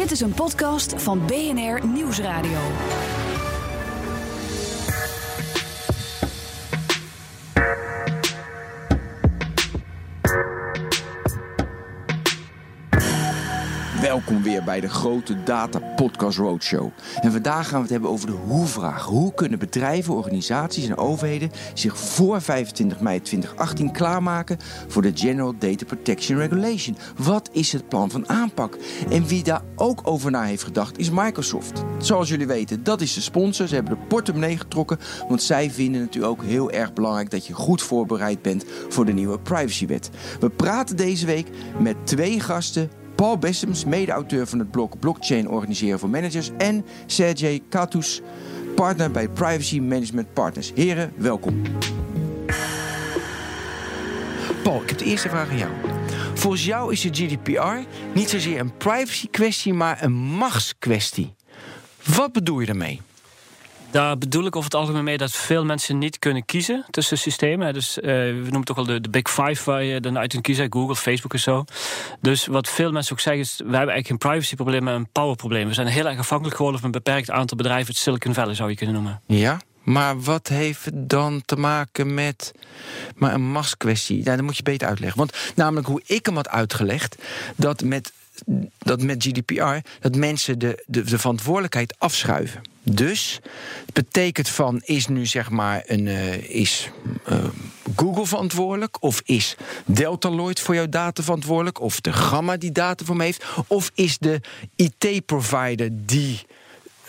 Dit is een podcast van BNR Nieuwsradio. Welkom weer bij de grote Data Podcast Roadshow. En vandaag gaan we het hebben over de hoe-vraag. Hoe kunnen bedrijven, organisaties en overheden zich voor 25 mei 2018 klaarmaken voor de General Data Protection Regulation? Wat is het plan van aanpak? En wie daar ook over na heeft gedacht is Microsoft. Zoals jullie weten, dat is de sponsor. Ze hebben de portemonnee getrokken, want zij vinden natuurlijk ook heel erg belangrijk dat je goed voorbereid bent voor de nieuwe privacywet. We praten deze week met twee gasten Paul Bessems, mede-auteur van het blog Blockchain Organiseren voor Managers. En Sergej Katus, partner bij Privacy Management Partners. Heren, welkom. Paul, ik heb de eerste vraag aan jou. Volgens jou is de GDPR niet zozeer een privacy kwestie, maar een machtskwestie. Wat bedoel je daarmee? Daar bedoel ik over het algemeen mee dat veel mensen niet kunnen kiezen tussen systemen. Dus uh, we noemen toch al de, de Big Five waar je dan uit kunt kiezen: Google, Facebook en zo. Dus wat veel mensen ook zeggen is: wij hebben eigenlijk geen privacyprobleem, maar een powerprobleem. We zijn heel erg afhankelijk geworden van een beperkt aantal bedrijven. Het Silicon Valley zou je kunnen noemen. Ja, maar wat heeft het dan te maken met maar een machtskwestie? Ja, dat moet je beter uitleggen. Want namelijk hoe ik hem had uitgelegd, dat met, dat met GDPR dat mensen de, de, de verantwoordelijkheid afschuiven. Dus het betekent van is nu zeg maar een uh, is uh, Google verantwoordelijk? Of is Deltaloid voor jouw data verantwoordelijk? Of de Gamma die data voor me heeft? Of is de IT provider die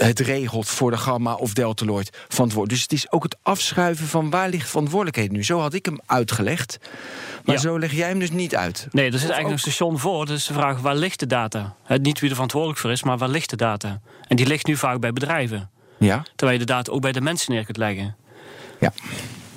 het regelt voor de Gamma of Deltaloid verantwoordelijk. Dus het is ook het afschuiven van waar ligt verantwoordelijkheid nu. Zo had ik hem uitgelegd. Maar ja. zo leg jij hem dus niet uit. Nee, er zit eigenlijk ook... een station voor. Dus de vraag, waar ligt de data? Het, niet wie er verantwoordelijk voor is, maar waar ligt de data? En die ligt nu vaak bij bedrijven. Ja. Terwijl je de data ook bij de mensen neer kunt leggen. Ja,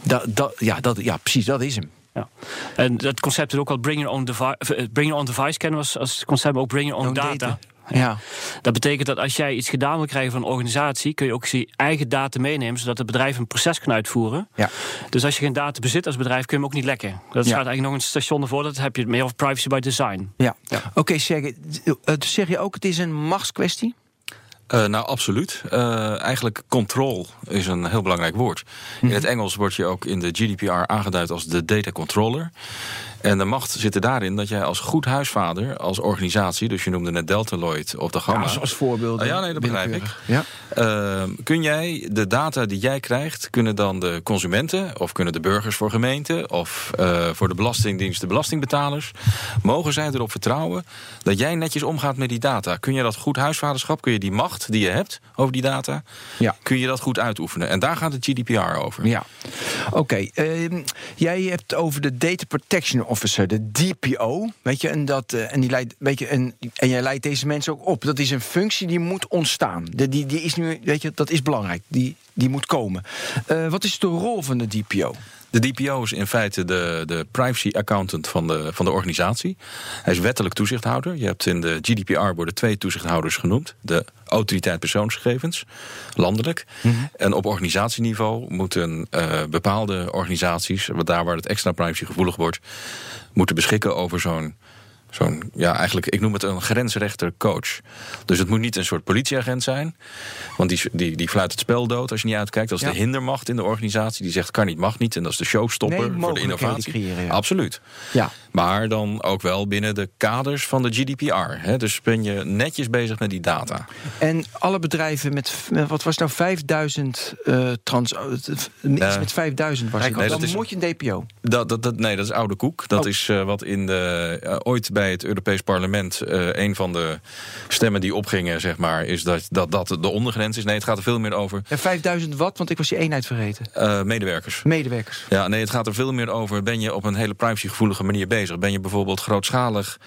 dat, dat, ja, dat, ja precies, dat is hem. Ja. En dat concept is ook al bring your own device, bring your own device kennen we als concept, maar ook bring your own, data. data. Ja. Dat betekent dat als jij iets gedaan wil krijgen van een organisatie, kun je ook je eigen data meenemen, zodat het bedrijf een proces kan uitvoeren. Ja. Dus als je geen data bezit als bedrijf, kun je hem ook niet lekken. Dat ja. gaat eigenlijk nog een station ervoor, dat heb je meer over privacy by design. Ja. ja. Oké, okay, zeg, zeg je ook, het is een machtskwestie? Uh, nou, absoluut. Uh, eigenlijk control is een heel belangrijk woord. Mm -hmm. In het Engels wordt je ook in de GDPR aangeduid als de data controller. En de macht zit er daarin dat jij als goed huisvader, als organisatie, dus je noemde net Deltaloid of de Gamma. Ja, als voorbeeld. Uh, ja, nee, dat begrijp ik. Ja. Uh, kun jij de data die jij krijgt, kunnen dan de consumenten of kunnen de burgers voor gemeenten of uh, voor de Belastingdienst de belastingbetalers, mogen zij erop vertrouwen dat jij netjes omgaat met die data? Kun je dat goed huisvaderschap, kun je die macht die je hebt over die data, ja. kun je dat goed uitoefenen? En daar gaat het GDPR over. Ja, oké. Okay. Uh, jij hebt over de Data Protection Officer, de DPO. Weet je, en, dat, uh, en, die leidt, weet je, en, en jij leidt deze mensen ook op. Dat is een functie die moet ontstaan. De, die, die is nu, weet je, dat is belangrijk. Die, die moet komen. Uh, wat is de rol van de DPO? De DPO is in feite de, de privacy accountant van de, van de organisatie. Hij is wettelijk toezichthouder. Je hebt in de GDPR worden twee toezichthouders genoemd. De autoriteit persoonsgegevens, landelijk. Mhm. Mm -hmm. En op organisatieniveau moeten uh, bepaalde organisaties, daar waar het extra privacygevoelig wordt, moeten beschikken over zo'n zo'n, ja, eigenlijk, ik noem het een grensrechter coach. Dus het moet niet een soort politieagent zijn. Want die, die, die fluit het spel dood als je niet uitkijkt. Dat is Ja. de hindermacht in de organisatie. Die zegt kan niet, mag niet. En dat is de showstopper Nee, voor de innovatie. creëren, ja. Absoluut. Ja. Maar dan ook wel binnen de kaders van de GDPR. Hè? Dus ben je netjes bezig met die data. En alle bedrijven met, met- wat was nou, 5000 eh trans... eh, iets Eh, met 5000 was nee, Dan dat is- moet je een DPO. Dat, dat, dat, nee, dat is oude koek. Dat Oh. is wat in de, ooit bij het Europees Parlement eh, een van de stemmen die opgingen, zeg maar, is dat, dat dat de ondergrens is. Nee, het gaat er veel meer over En 5000 wat, want ik was die eenheid vergeten. eh, medewerkers. Medewerkers. Ja, nee, het gaat er veel meer over. Ben je op een hele privacygevoelige manier bezig? Ben je bijvoorbeeld grootschalig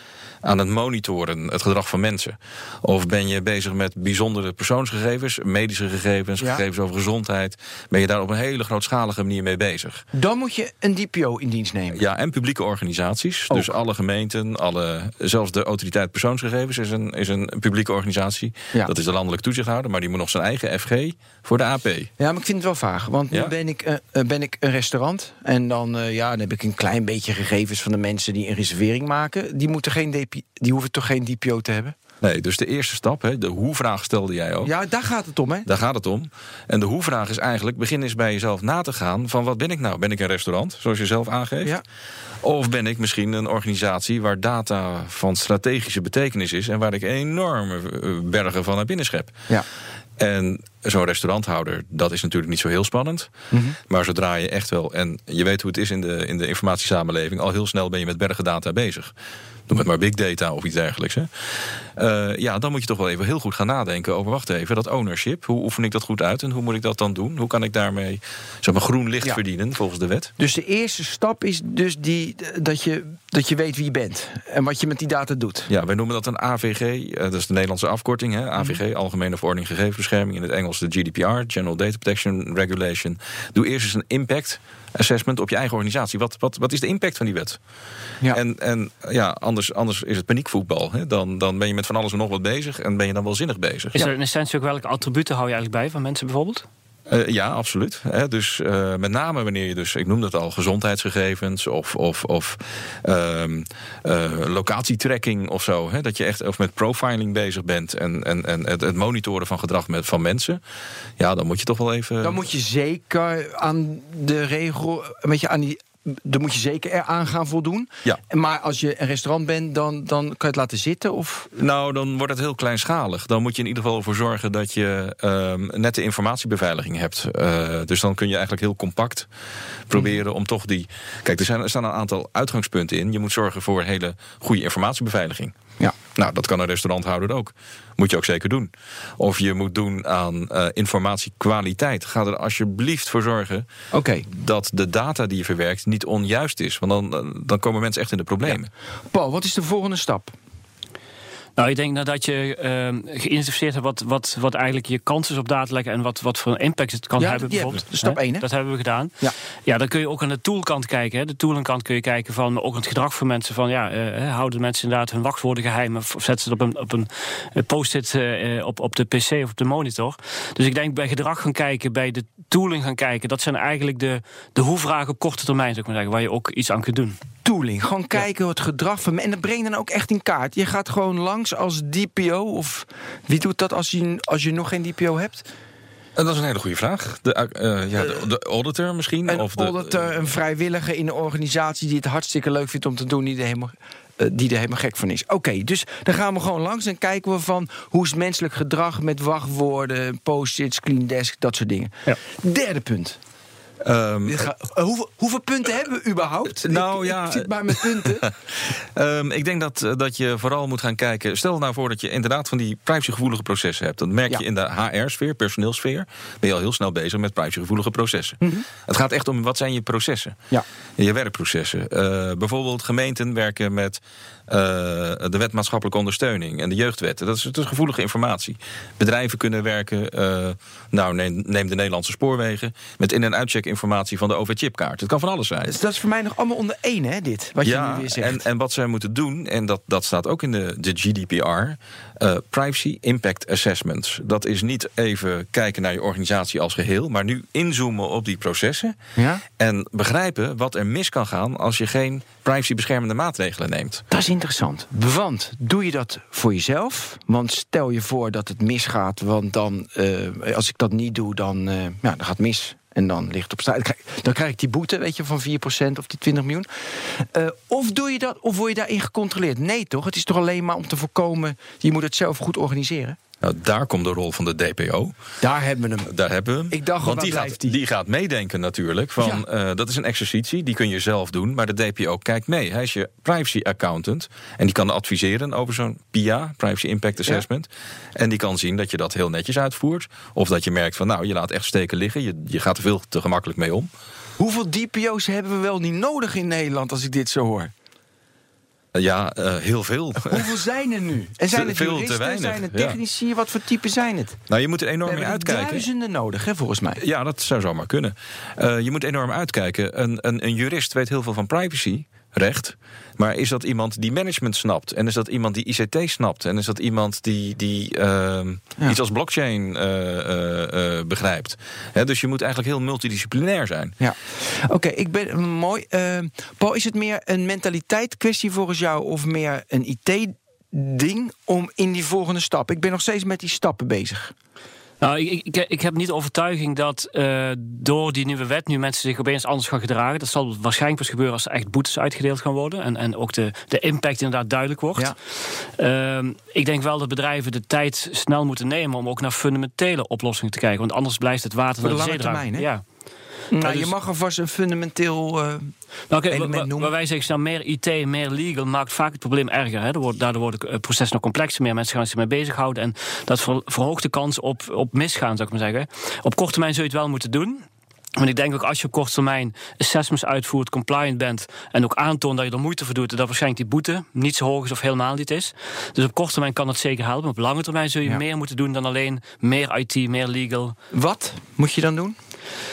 aan het monitoren het gedrag van mensen? Of ben je bezig met bijzondere persoonsgegevens, medische gegevens, Ja. gegevens over gezondheid? Ben je daar op een hele grootschalige manier mee bezig? Dan moet je een DPO in dienst nemen. Ja, en publieke organisaties. Ook. Dus alle gemeenten, alle, zelfs de autoriteit persoonsgegevens is een, is een publieke organisatie. Ja. Dat is de landelijk toezichthouder, maar die moet nog zijn eigen FG voor de AP. Ja, maar ik vind het wel vaag. Want Ja? nu ben ik, eh, eh, ben ik een restaurant. En dan, eh, ja, dan heb ik een klein beetje gegevens van de mensen die een reservering maken. Die, moeten geen DP, die hoeven toch geen DPO te hebben? Nee, dus de eerste stap, hè, de hoe-vraag stelde jij ook. Ja, daar gaat het om, hè? Daar gaat het om. En de hoe-vraag is eigenlijk: begin eens bij jezelf na te gaan van wat ben ik nou? Ben ik een restaurant, zoals je zelf aangeeft? Ja. Of ben ik misschien een organisatie waar data van strategische betekenis is en waar ik enorme eh, bergen van naar binnen schep? Ja. En zo'n restauranthouder, dat is natuurlijk niet zo heel spannend. Mhm. Maar zodra je echt wel, en je weet hoe het is in de, in de informatiesamenleving, al heel snel ben je met bergen data bezig. Noem het maar big data of iets dergelijks. Hè. Eh, ja, dan moet je toch wel even heel goed gaan nadenken over, wacht even, dat ownership. Hoe oefen ik dat goed uit en hoe moet ik dat dan doen? Hoe kan ik daarmee zeg maar, groen licht Ja. verdienen volgens de wet? Dus de eerste stap is dus die, dat, je, dat je weet wie je bent en wat je met die data doet. Ja, wij noemen dat een AVG. eh, dat is de Nederlandse afkorting. Hè? AVG, Algemene Verordening Gegevensbescherming. In het Engels de GDPR, General Data Protection Regulation. Doe eerst eens een impact assessment op je eigen organisatie. Wat, wat, wat is de impact van die wet? Ja. En, en ja, anders, anders is het paniekvoetbal. Hè? Dan, dan ben je met van alles en nog wat bezig en ben je dan wel zinnig bezig. Is er in essentie ook welke attributen hou je eigenlijk bij van mensen bijvoorbeeld? Eh, ja, absoluut. Dus eh, met name wanneer je dus, ik noemde het al, gezondheidsgegevens of, of, of eh, locatietracking of zo. Dat je echt of met profiling bezig bent en, en, en het, het monitoren van gedrag met, van mensen. Ja, dan moet je toch wel even. Dan moet je zeker aan de regel, een beetje aan die. Dan moet je zeker eraan gaan voldoen. Ja. Maar als je een restaurant bent, dan, dan kan je het laten zitten. Of... Nou, dan wordt het heel kleinschalig. Dan moet je in ieder geval ervoor zorgen dat je ehm, net de informatiebeveiliging hebt. Eh, dus dan kun je eigenlijk heel compact proberen om toch die. Kijk, er, zijn, er staan een aantal uitgangspunten in. Je moet zorgen voor hele goede informatiebeveiliging. Ja. Nou, dat kan een restauranthouder ook. Moet je ook zeker doen. Of je moet doen aan eh, informatiekwaliteit. Ga er alsjeblieft voor zorgen dat de data die je verwerkt niet onjuist is. Want dan, eh, dan komen mensen echt in de problemen. Paul, wat is de volgende stap? Nou, ik denk nadat je ehm geïdentificeerd hebt wat, wat, wat eigenlijk je kans is op data lekken en wat, wat voor impact het kan Ja, hebben. bijvoorbeeld. hebben. Stap Hè? één, hè? Dat hebben we gedaan. Ja. ja, dan kun je ook aan de toolkant kijken. Hè. De toolenkant kun je kijken van ook het gedrag van mensen. Van ja, eh, houden mensen inderdaad hun wachtwoorden geheim of, of zetten ze het op een, op een eh, post-it eh, op, op de PC of op de monitor. Dus ik denk bij gedrag gaan kijken, bij de tooling gaan kijken. Dat zijn eigenlijk de, de hoe-vragen op korte termijn, zou ik maar zeggen, waar je ook iets aan kunt doen. Tooling. Gewoon kijken hoe het gedrag van. En dat breng je dan ook echt in kaart. Je gaat gewoon langs als DPO. Of wie doet dat als je, als je nog geen DPO hebt? En dat is een hele goede vraag. De, eh, ja, de, de auditor misschien? Een of de, auditor, een vrijwillige in de organisatie die het hartstikke leuk vindt om te doen, die er helemaal, eh, die er helemaal gek van is. Oké, dus dan gaan we gewoon langs en kijken we van hoe is menselijk gedrag met wachtwoorden, post-its, clean desk, dat soort dingen. Ja. Derde punt. Eh, hoeveel, hoeveel punten hebben we überhaupt? Nou, ik, ja, ik zit maar met punten. Ehm, ik denk dat, eh, dat je vooral moet gaan kijken. Stel nou voor dat je inderdaad van die privacygevoelige processen hebt. Dat merk Ja. je in de HR-sfeer, personeelsfeer. Ben je al heel snel bezig met privacygevoelige processen. Het gaat echt om wat zijn je processen. Ja. Je werkprocessen. Eh, bijvoorbeeld gemeenten werken met eh, de wet maatschappelijke ondersteuning en de jeugdwetten. Dat is, dat is gevoelige informatie. Bedrijven kunnen werken, eh, nou neem, neem de Nederlandse spoorwegen, met in- en uitcheckinformatie van de OV-chipkaart. Het kan van alles zijn. Dus dat is voor mij nog allemaal onder één, hè, dit? Wat je nu weer zegt. En, en wat zij moeten doen, en dat, dat staat ook in de, de GDPR, eh, Privacy Impact Assessments. Dat is niet even kijken naar je organisatie als geheel, maar nu inzoomen op die processen. Ja? En begrijpen wat er mis kan gaan als je geen privacybeschermende maatregelen neemt. Dat is interessant. Want doe je dat voor jezelf? Want stel je voor dat het misgaat, want dan, eh, als ik dat niet doe, dan, eh, ja, dan gaat het mis. En dan ligt op straat. Dan krijg, dan krijg ik die boete, weet je, van 4% of die 20 miljoen. Eh, of doe je dat, of word je daarin gecontroleerd? Nee, toch? Het is toch alleen maar om te voorkomen. Je moet het zelf goed organiseren. Nou, daar komt de rol van de DPO. Daar hebben we hem. Daar hebben we hem. Ik dacht Want die gaat, die? die gaat meedenken natuurlijk. Van, Ja. eh, dat is een exercitie, die kun je zelf doen. Maar de DPO kijkt mee. Hij is je privacy accountant. En die kan adviseren over zo'n PIA, Privacy Impact Assessment. En die kan zien dat je dat heel netjes uitvoert. Of dat je merkt van nou, je laat echt steken liggen. Je, je gaat er veel te gemakkelijk mee om. Hoeveel DPO's hebben we wel niet nodig in Nederland als ik dit zo hoor? Eh, ja, eh, heel veel. Hoeveel zijn er nu? En zijn het Veel te juristen, weinig, zijn het ja. technici? Wat voor typen zijn het? nou, je moet er enorm mee er uitkijken. duizenden nodig, hè, volgens mij. Ja, dat zou zomaar kunnen. Eh, je moet enorm uitkijken. Een, een, een jurist weet heel veel van privacyrecht. Maar is dat iemand die management snapt? En is dat iemand die ICT snapt? En is dat iemand die, die ehm, Ja. iets als blockchain eh, eh, eh, begrijpt? Dus je moet eigenlijk heel multidisciplinair zijn. Ja, oké, ik ben mooi. Eh, Paul, is het meer een mentaliteitskwestie volgens jou of meer een ding om in die volgende stap? Ik ben nog steeds met die stappen bezig. Nou, ik, ik, ik heb niet de overtuiging dat uh, door die nieuwe wet nu mensen zich opeens anders gaan gedragen. Dat zal waarschijnlijk pas gebeuren als er echt boetes uitgedeeld gaan worden. En, en ook de, de impact inderdaad duidelijk wordt. Ja. Uh, ik denk wel dat bedrijven de tijd snel moeten nemen om ook naar fundamentele oplossingen te kijken. Want anders blijft het water naar de de, lange zee termijn, hè? Ja. Nou, dus- je mag alvast een fundamenteel uh, Nou, element noemen. waar wij zeggen, nou, meer IT, meer legal maakt vaak het probleem erger. Hè. Wordt- Daardoor wordt het proces nog complexer, meer mensen gaan zich mee bezighouden. En dat ver- verhoogt de kans op, op misgaan, zou ik maar zeggen. Op korte termijn zul je het wel moeten doen. Want ik denk ook als je op korte termijn assessments uitvoert, compliant bent en ook aantoont dat je er moeite voor doet, dat waarschijnlijk die boete niet zo hoog is of helemaal niet is. Dus op korte termijn kan dat zeker helpen. Op lange termijn zul je Ja. meer moeten doen dan alleen meer IT, meer legal. Wat moet je dan doen?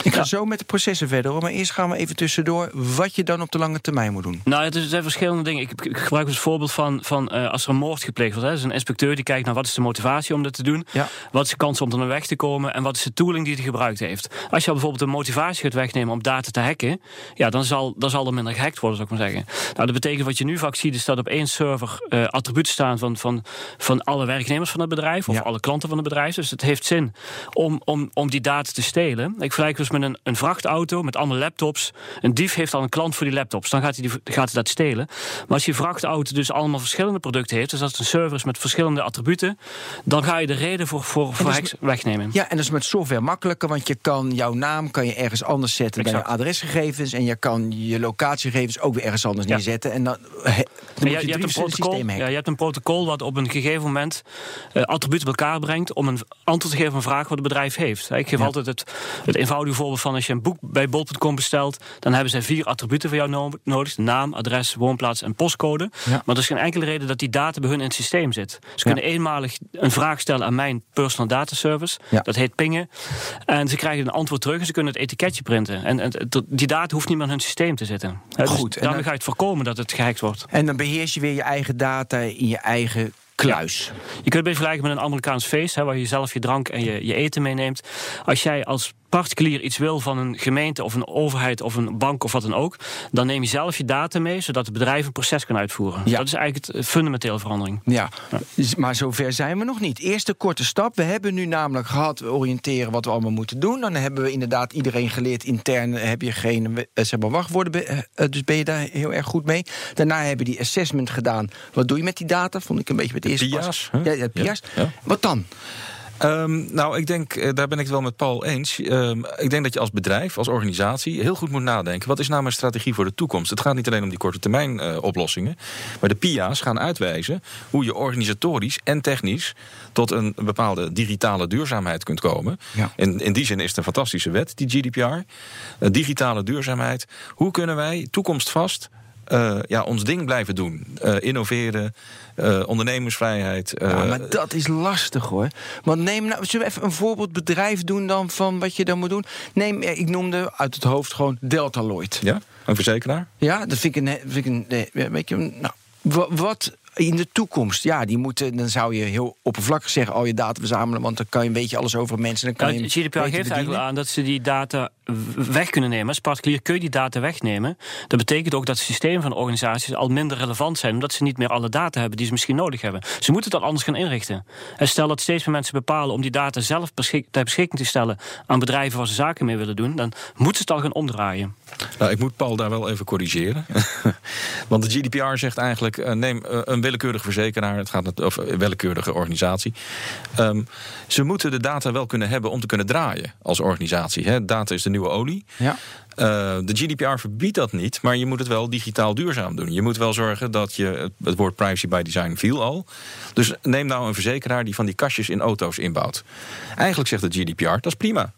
Ik ga zo met de processen verder, hoor. maar eerst gaan we even tussendoor wat je dan op de lange termijn moet doen. Nou, het zijn verschillende dingen. Ik, ik gebruik als voorbeeld van, van eh, als er een moord gepleegd wordt. Hè. Dus een inspecteur die kijkt naar wat is de motivatie om dat te doen. Ja. Wat is de kans om er naar weg te komen? En wat is de tooling die hij gebruikt heeft? Als je bijvoorbeeld de motivatie gaat wegnemen om data te hacken... Ja, dan, zal, dan zal er minder gehackt worden, zou ik maar zeggen. Nou, dat betekent wat je nu vaak ziet... is dat op één server eh, attributen staan van, van, van alle werknemers van het bedrijf... of Ja. alle klanten van het bedrijf. Dus het heeft zin om, om, om die data te stelen. Ik vergelijk dus met een, een vrachtauto met allemaal laptops. Een dief heeft al een klant voor die laptops. Dan gaat hij, die, gaat hij dat stelen. Maar als die vrachtauto dus allemaal verschillende producten heeft... dus als het een server is met verschillende attributen... dan ga je de reden voor, voor, voor dus- wegnemen. Ja, en dat is met software makkelijker, want je kan jouw naam kan je ergens anders zetten bij je adresgegevens en je kan je locatiegegevens ook weer ergens anders Ja. neerzetten. En dan, he- dan Ja, moet je, je, je hebt een protocol, ja, je hebt een protocol wat op een gegeven moment eh, attributen bij elkaar brengt om een antwoord te geven op een vraag wat het bedrijf heeft. Ik geef Ja. altijd het, het eenvoudige voorbeeld van als je een boek bij bol.com bestelt, dan hebben zij vier attributen voor jou no- nodig: naam, adres, woonplaats en postcode. Ja. Maar er is geen enkele reden dat die data bij hun in het systeem zit. Ze kunnen eenmalig een vraag stellen aan mijn personal data service. Dat heet pingen. En ze krijgen een antwoord terug en ze kunnen het etiketje printen. En, die data hoeft niet meer in hun systeem te zitten. Dus Goed, en daarmee dan- ga je het voorkomen dat het gehackt wordt. En dan beheers je weer je eigen data in je eigen kluis. Je kunt het beetje vergelijken met een Amerikaans feest, hè, waar je zelf je drank en je, je eten meeneemt. Als jij als particulier iets wil van een gemeente of een overheid of een bank of wat dan ook, dan neem je zelf je data mee, zodat het bedrijf een proces kan uitvoeren. Ja. Dat is eigenlijk het eh, fundamentele verandering. Ja, maar zover zijn we nog niet. Eerste korte stap. We hebben nu namelijk gehad we oriënteren wat we allemaal moeten doen. Dan hebben we inderdaad iedereen geleerd. Intern heb je geen eh, zeg maar, wachtwoorden. eh, Dus ben je daar heel erg goed mee. Daarna hebben we die assessment gedaan. Wat doe je met die data? Vond ik een beetje met het eerste PIA's? Ja, ja, PIA's. Ja, ja. Wat dan? Ehm, nou, ik denk, eh, daar ben ik het wel met Paul eens. Ehm, ik denk dat je als bedrijf, als organisatie, heel goed moet nadenken. Wat is nou mijn strategie voor de toekomst? Het gaat niet alleen om die korte termijn eh, oplossingen. Maar de PIA's gaan uitwijzen hoe je organisatorisch en technisch tot een bepaalde digitale duurzaamheid kunt komen. Ja. In, in die zin is het een fantastische wet, die GDPR. Eh, digitale duurzaamheid. Hoe kunnen wij toekomstvast eh, ja, ons ding blijven doen? Eh, innoveren, eh, ondernemersvrijheid. Ja, maar dat is lastig hoor. Want neem nou, zullen we even een voorbeeldbedrijf doen dan van wat je dan moet doen? Neem, ik noemde uit het hoofd gewoon Deltaloid. ja, een verzekeraar. Ja, dat vind ik een. Vind ik een weet je, nou, wa- wat in de toekomst, ja, die moeten, dan zou je heel oppervlakkig zeggen: al je data verzamelen, want dan kan je, weet je alles over mensen. Dan kan Nou, je GDPR geeft eigenlijk aan dat ze die data weg kunnen nemen. Als particulier kun je die data wegnemen. Dat betekent ook dat de systemen van organisaties al minder relevant zijn, omdat ze niet meer alle data hebben die ze misschien nodig hebben. Ze moeten het anders gaan inrichten. En stel dat steeds meer mensen bepalen om die data zelf beschik ter beschikking te stellen aan bedrijven waar ze zaken mee willen doen, dan moeten ze het al gaan omdraaien. Nou, ik moet Paul daar wel even corrigeren. Want de GDPR zegt eigenlijk: eh, neem eh, een willekeurige verzekeraar, het gaat over een willekeurige organisatie. Ehm, ze moeten de data wel kunnen hebben om te kunnen draaien als organisatie. Hè. Data is de nieuwe olie. Ja. Eh, de GDPR verbiedt dat niet, maar je moet het wel digitaal duurzaam doen. Je moet wel zorgen dat je. het- Het woord privacy by design viel al. Dus neem nou een verzekeraar die van die kastjes in auto's inbouwt. Eigenlijk zegt de GDPR: dat is prima.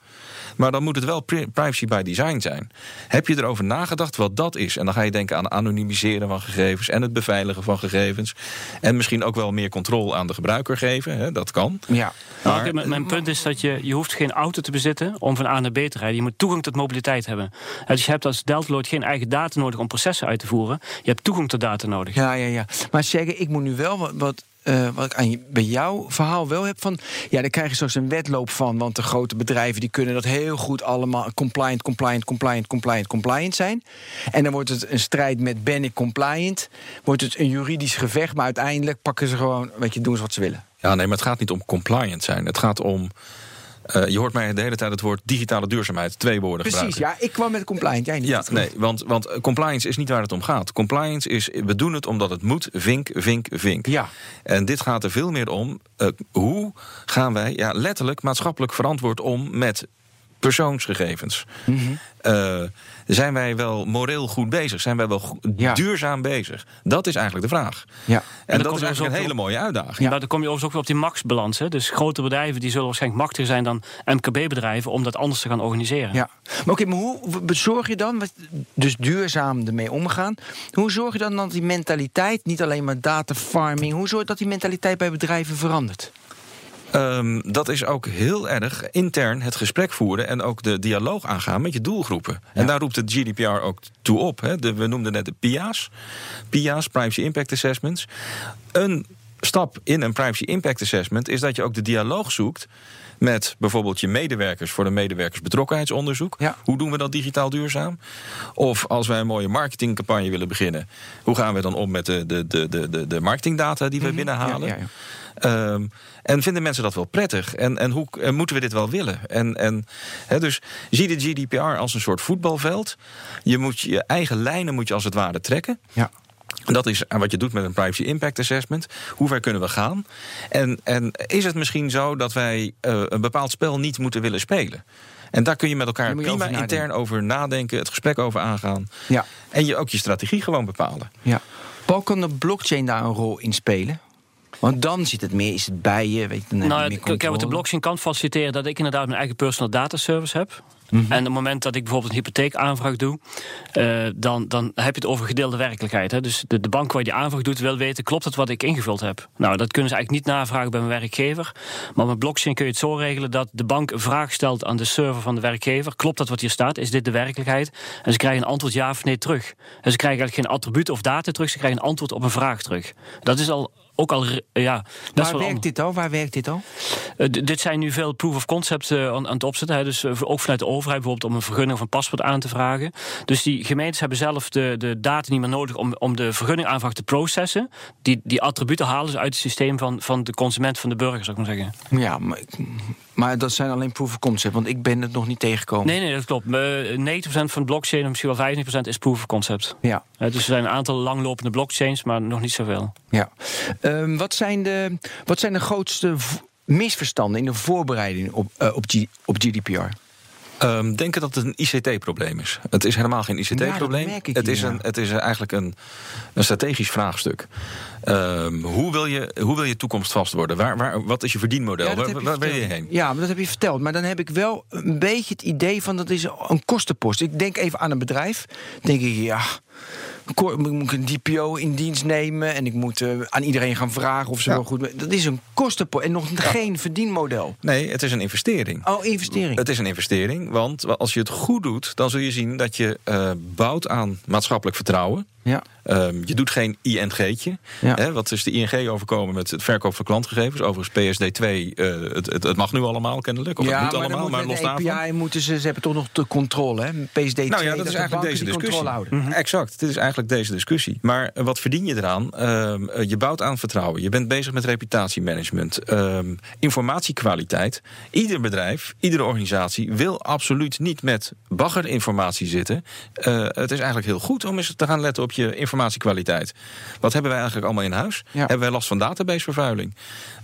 Maar dan moet het wel pri- privacy by design zijn. Heb je erover nagedacht wat dat is? En dan ga je denken aan anonimiseren van gegevens en het beveiligen van gegevens. En misschien ook wel meer controle aan de gebruiker geven. Hè? Dat kan. Ja. Maar- oké, mijn, mijn punt is dat je, je hoeft geen auto te bezitten om van A naar B te rijden. Je moet toegang tot mobiliteit hebben. En Dus je hebt als Deltaloid geen eigen data nodig om processen uit te voeren. Je hebt toegang tot data nodig. Ja, ja, ja. Maar zeggen, ik moet nu wel wat. wat eh, wat ik aan bij jouw verhaal wel heb van... ja, daar krijg je straks een wedloop van... want de grote bedrijven die kunnen dat heel goed allemaal... compliant, compliant, compliant, compliant, compliant zijn. En dan wordt het een strijd met ben ik compliant... wordt het een juridisch gevecht... maar uiteindelijk pakken ze gewoon, weet je, doen ze wat ze willen. Ja, nee, maar het gaat niet om compliant zijn. Het gaat om uh, je hoort mij de hele tijd het woord digitale duurzaamheid, twee woorden Precies, gebruiken. ja, ik kwam met compliance, jij niet. Ja, nee, want, want compliance is niet waar het om gaat. Compliance is, we doen het omdat het moet, vink, vink, vink. Ja. En dit gaat er veel meer om, uh, hoe gaan wij ja, letterlijk maatschappelijk verantwoord om met persoonsgegevens. Mm -hmm. uh, zijn wij wel moreel goed bezig? Zijn wij wel goed, ja. duurzaam bezig? Dat is eigenlijk de vraag. Ja. En, en dat is eigenlijk een hele mooie uitdaging. Ja. Dan kom je overigens ook weer op die maxbalans. Dus grote bedrijven die zullen waarschijnlijk machtiger zijn dan MKB-bedrijven om dat anders te gaan organiseren. Ja. Maar oké, maar hoe bezorg je dan, dus duurzaam ermee omgaan, hoe zorg je dan dat die mentaliteit, niet alleen maar data farming, hoe zorg je dat die mentaliteit bij bedrijven verandert? Um, dat is ook heel erg intern het gesprek voeren en ook de dialoog aangaan met je doelgroepen. Ja. En daar roept het GDPR ook toe op. Hè. De, we noemden net de PIA's, PIA's, Privacy Impact Assessments. Een stap in een Privacy Impact Assessment is dat je ook de dialoog zoekt met bijvoorbeeld je medewerkers voor een medewerkersbetrokkenheidsonderzoek. Ja. Hoe doen we dat digitaal duurzaam? Of als wij een mooie marketingcampagne willen beginnen, hoe gaan we dan om met de, de, de, de, de marketingdata die we mm-hmm. binnenhalen? Ja, ja, um, en vinden mensen dat wel prettig? En, en hoe en moeten we dit wel willen? En, en, he, dus zie de GDPR als een soort voetbalveld. Je moet je eigen lijnen moet je als het ware trekken. Ja. Dat is wat je doet met een privacy impact assessment. Hoe ver kunnen we gaan? En, en is het misschien zo dat wij uh, een bepaald spel niet moeten willen spelen? En daar kun je met elkaar prima over intern over nadenken, het gesprek over aangaan. Ja. En je ook je strategie gewoon bepalen. Ja. Paul, kan de blockchain daar een rol in spelen? Want dan zit het meer, is het bij je, weet je, dan nou, heb je ik heb de blockchain kan faciliteren dat ik inderdaad mijn eigen personal data service heb. -hmm. En op het moment dat ik bijvoorbeeld een hypotheekaanvraag doe, uh, dan, dan heb je het over gedeelde werkelijkheid. Hè? Dus de, de bank waar je die aanvraag doet wil weten, klopt het wat ik ingevuld heb? Nou, dat kunnen ze eigenlijk niet navragen bij mijn werkgever. Maar met blockchain kun je het zo regelen dat de bank een vraag stelt aan de server van de werkgever. Klopt dat wat hier staat? Is dit de werkelijkheid? En ze krijgen een antwoord ja of nee terug. En ze krijgen eigenlijk geen attribuut of data terug, ze krijgen een antwoord op een vraag terug. Dat is al ook al. Ja, Waar werkt dit al? Waar werkt dit al? Uh, dit zijn nu veel proof of concept uh, aan, aan, het opzetten. Hè. Dus uh, ook vanuit de overheid bijvoorbeeld om een vergunning of een paspoort aan te vragen. Dus die gemeentes hebben zelf de, de data niet meer nodig om, om de vergunningaanvraag te processen. Die, die attributen halen ze uit het systeem van, van de consument, van de burger, zou ik maar zeggen. Ja, maar, maar dat zijn alleen proof of concept, want ik ben het nog niet tegengekomen. Nee, nee, dat klopt. 90% van de blockchain, en misschien wel 15% is proof of concept. Ja. dus er zijn een aantal langlopende blockchains, maar nog niet zoveel. Ja. Um, wat, zijn de, wat zijn de grootste misverstanden in de voorbereiding op, uh, op, G, op GDPR? Um, denken dat het een ICT-probleem is. Het is helemaal geen ICT-probleem. Ja, het, is een, het is eigenlijk een, een strategisch vraagstuk. Um, hoe, wil je, hoe wil je toekomstvast worden? Waar, waar, wat is je verdienmodel? Ja, waar je waar wil je heen? Ja, dat heb je verteld. Maar dan heb ik wel een beetje het idee van dat is een kostenpost. Ik denk even aan een bedrijf. Dan denk ik, ja, moet ik een DPO in dienst nemen en ik moet uh, aan iedereen gaan vragen of ze Ja. wel goed. Dat is een kostenpost en nog geen verdienmodel. Nee, het is een investering. Oh, investering. Het is een investering, want als je het goed doet, dan zul je zien dat je uh, bouwt aan maatschappelijk vertrouwen. Ja. Um, je doet geen ING'tje. Ja. Hè, wat is de ING overkomen met het verkoop van klantgegevens? Overigens PSD2, uh, het, het, het, mag nu allemaal kennelijk. Of ja, het moet maar allemaal, dan maar moet los daarvan. Moeten ze, ze hebben toch nog de controle, hè? PSD2. Nou ja, dat is de eigenlijk deze discussie. controle houden. Mhm. Exact, dit is eigenlijk deze discussie. Maar uh, wat verdien je eraan? Uh, je bouwt aan vertrouwen. Je bent bezig met reputatiemanagement. Uh, informatiekwaliteit. Ieder bedrijf, iedere organisatie wil absoluut niet met baggerinformatie zitten. Uh, het is eigenlijk heel goed om eens te gaan letten op je informatiekwaliteit. Wat hebben wij eigenlijk allemaal in huis? Ja. Hebben wij last van databasevervuiling?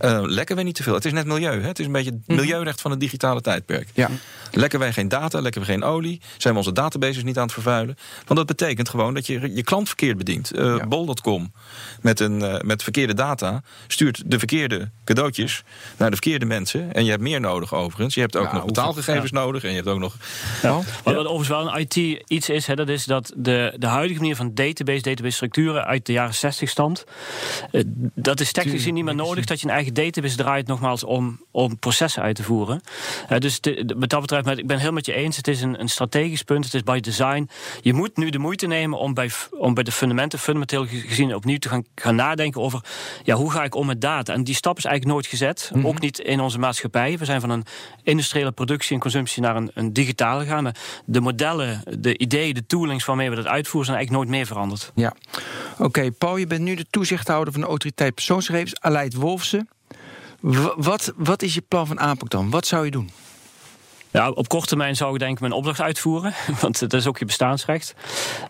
Uh, lekken wij niet te veel? Het is net milieu. Hè? Het is een beetje het milieurecht van het digitale tijdperk. Ja. Lekken wij geen data, lekken we geen olie? Zijn we onze databases niet aan het vervuilen? Want dat betekent gewoon dat je je klant verkeerd bedient. Uh, Ja. Bol.com met, een, uh, met verkeerde data stuurt de verkeerde cadeautjes naar de verkeerde mensen. En je hebt meer nodig overigens. Je hebt ook Ja, nog betaalgegevens nodig. En je hebt ook nog. Ja. Wat, wat overigens wel een IT iets is, hè, dat is dat de, de huidige manier van database, database structuren uit de jaren 60 stamt. Uh, dat is technisch gezien niet meer nodig dat je een eigen database draait, nogmaals, om, om processen uit te voeren. Uh, dus de, wat dat betreft, ik ben heel met je eens, het is een, een strategisch punt, het is by design. Je moet nu de moeite nemen om bij, om bij de fundamenten, fundamenteel gezien, opnieuw te gaan, gaan nadenken over ja, hoe ga ik om met data. En die stap is eigenlijk nooit gezet, mm -hmm. ook niet in onze maatschappij. We zijn van een industriële productie en consumptie naar een, een digitale gaan. De modellen, de ideeën, de toolings waarmee we dat uitvoeren, zijn eigenlijk nooit meer veranderd. Ja, oké. Okay, Paul, je bent nu de toezichthouder van de autoriteit persoonsgegevens, Aleid Wolfsen. Wat, wat is je plan van aanpak dan? Wat zou je doen? Ja, op korte termijn zou ik denk ik mijn opdracht uitvoeren, want dat is ook je bestaansrecht.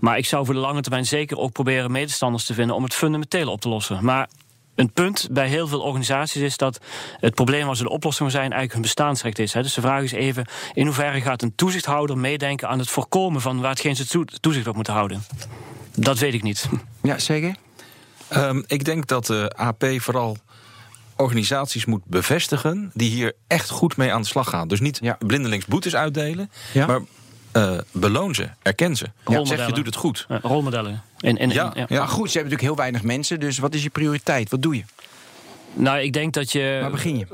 Maar ik zou voor de lange termijn zeker ook proberen medestanders te vinden om het fundamenteel op te lossen. Maar een punt bij heel veel organisaties is dat het probleem waar ze de oplossing zijn eigenlijk hun bestaansrecht is. Dus de vraag is even in hoeverre gaat een toezichthouder meedenken aan het voorkomen van waar hetgeen ze toezicht op moeten houden. Dat weet ik niet. Ja, zeker. Um, ik denk dat de AP vooral organisaties moet bevestigen die hier echt goed mee aan de slag gaan. Dus niet ja. blindelings boetes uitdelen, ja. maar uh, beloon ze, erken ze. Ja. Zeg je doet het goed. Uh, rolmodellen. En, en, ja. ja. Maar goed, ze hebben natuurlijk heel weinig mensen. Dus wat is je prioriteit? Wat doe je? Nou, ik denk dat je. Waar begin je?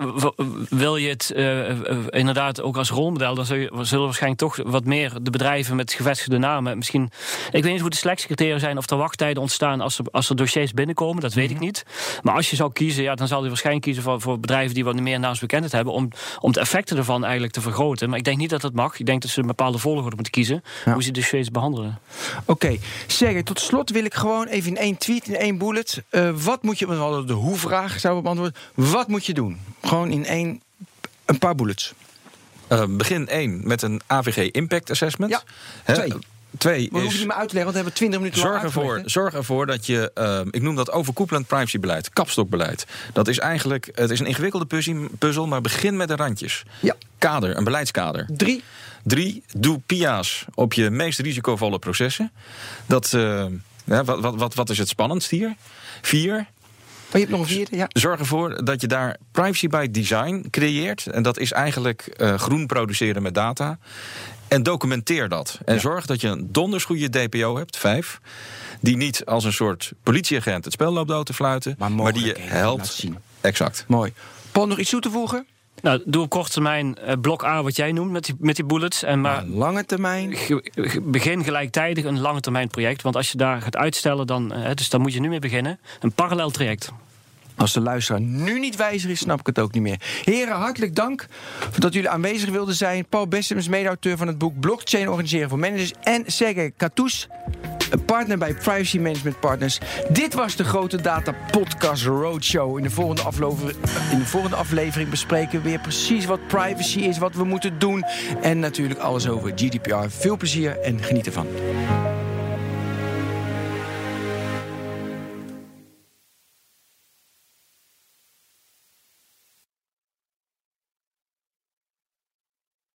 Wil je het uh, inderdaad ook als rolmodel, dan zullen waarschijnlijk toch wat meer de bedrijven met gevestigde namen. Misschien. Ik weet niet hoe de selectiecriteria zijn of er wachttijden ontstaan als er, als er dossiers binnenkomen. Dat weet mm -hmm. ik niet. Maar als je zou kiezen, ja, dan zal je waarschijnlijk kiezen voor, voor bedrijven die wat meer naamsbekendheid hebben. Om, om de effecten ervan eigenlijk te vergroten. Maar ik denk niet dat dat mag. Ik denk dat ze een bepaalde volgorde moeten kiezen. Ja. Hoe ze dossiers behandelen. Oké, okay. tot slot wil ik gewoon even in één tweet, in één bullet. Uh, wat moet je. We hadden de hoe-vraag, zouden we wat moet je doen? Gewoon in één, een paar bullets. Uh, begin één met een AVG Impact Assessment. Ja, twee. He, Twee maar is, hoef je niet meer uit te leggen, want we hebben 20 minuten zorg ervoor, zorg ervoor dat je, uh, ik noem dat overkoepelend privacybeleid, kapstokbeleid. Dat is eigenlijk, het is een ingewikkelde puzzel, maar begin met de randjes. Ja. Kader, een beleidskader. Drie. Drie, doe PIA's op je meest risicovolle processen. Dat, uh, ja, wat, wat, wat, wat is het spannendst hier? Vier, je hebt nog een vierde, ja. Zorg ervoor dat je daar privacy by design creëert. En dat is eigenlijk uh, groen produceren met data. En documenteer dat. En ja. zorg dat je een donders goede DPO hebt, vijf. Die niet als een soort politieagent het spel loopt dood te fluiten. Maar, maar die je helpt. Exact. Mooi. Paul, nog iets toe te voegen? Nou, doe op korte termijn uh, blok A wat jij noemt met die, met die bullets. En maar, maar lange termijn? Begin gelijktijdig een lange termijn project. Want als je daar gaat uitstellen, dan, uh, dus dan moet je nu mee beginnen. Een parallel traject. Als de luisteraar nu niet wijzer is, snap ik het ook niet meer. Heren, hartelijk dank dat jullie aanwezig wilden zijn. Paul Bessems, mede-auteur van het boek Blockchain Organiseren voor Managers. En Sergej Katous, een partner bij Privacy Management Partners. Dit was de Grote Data Podcast Roadshow. In de volgende, in de volgende aflevering bespreken we weer precies wat privacy is, wat we moeten doen. En natuurlijk alles over GDPR. Veel plezier en geniet ervan.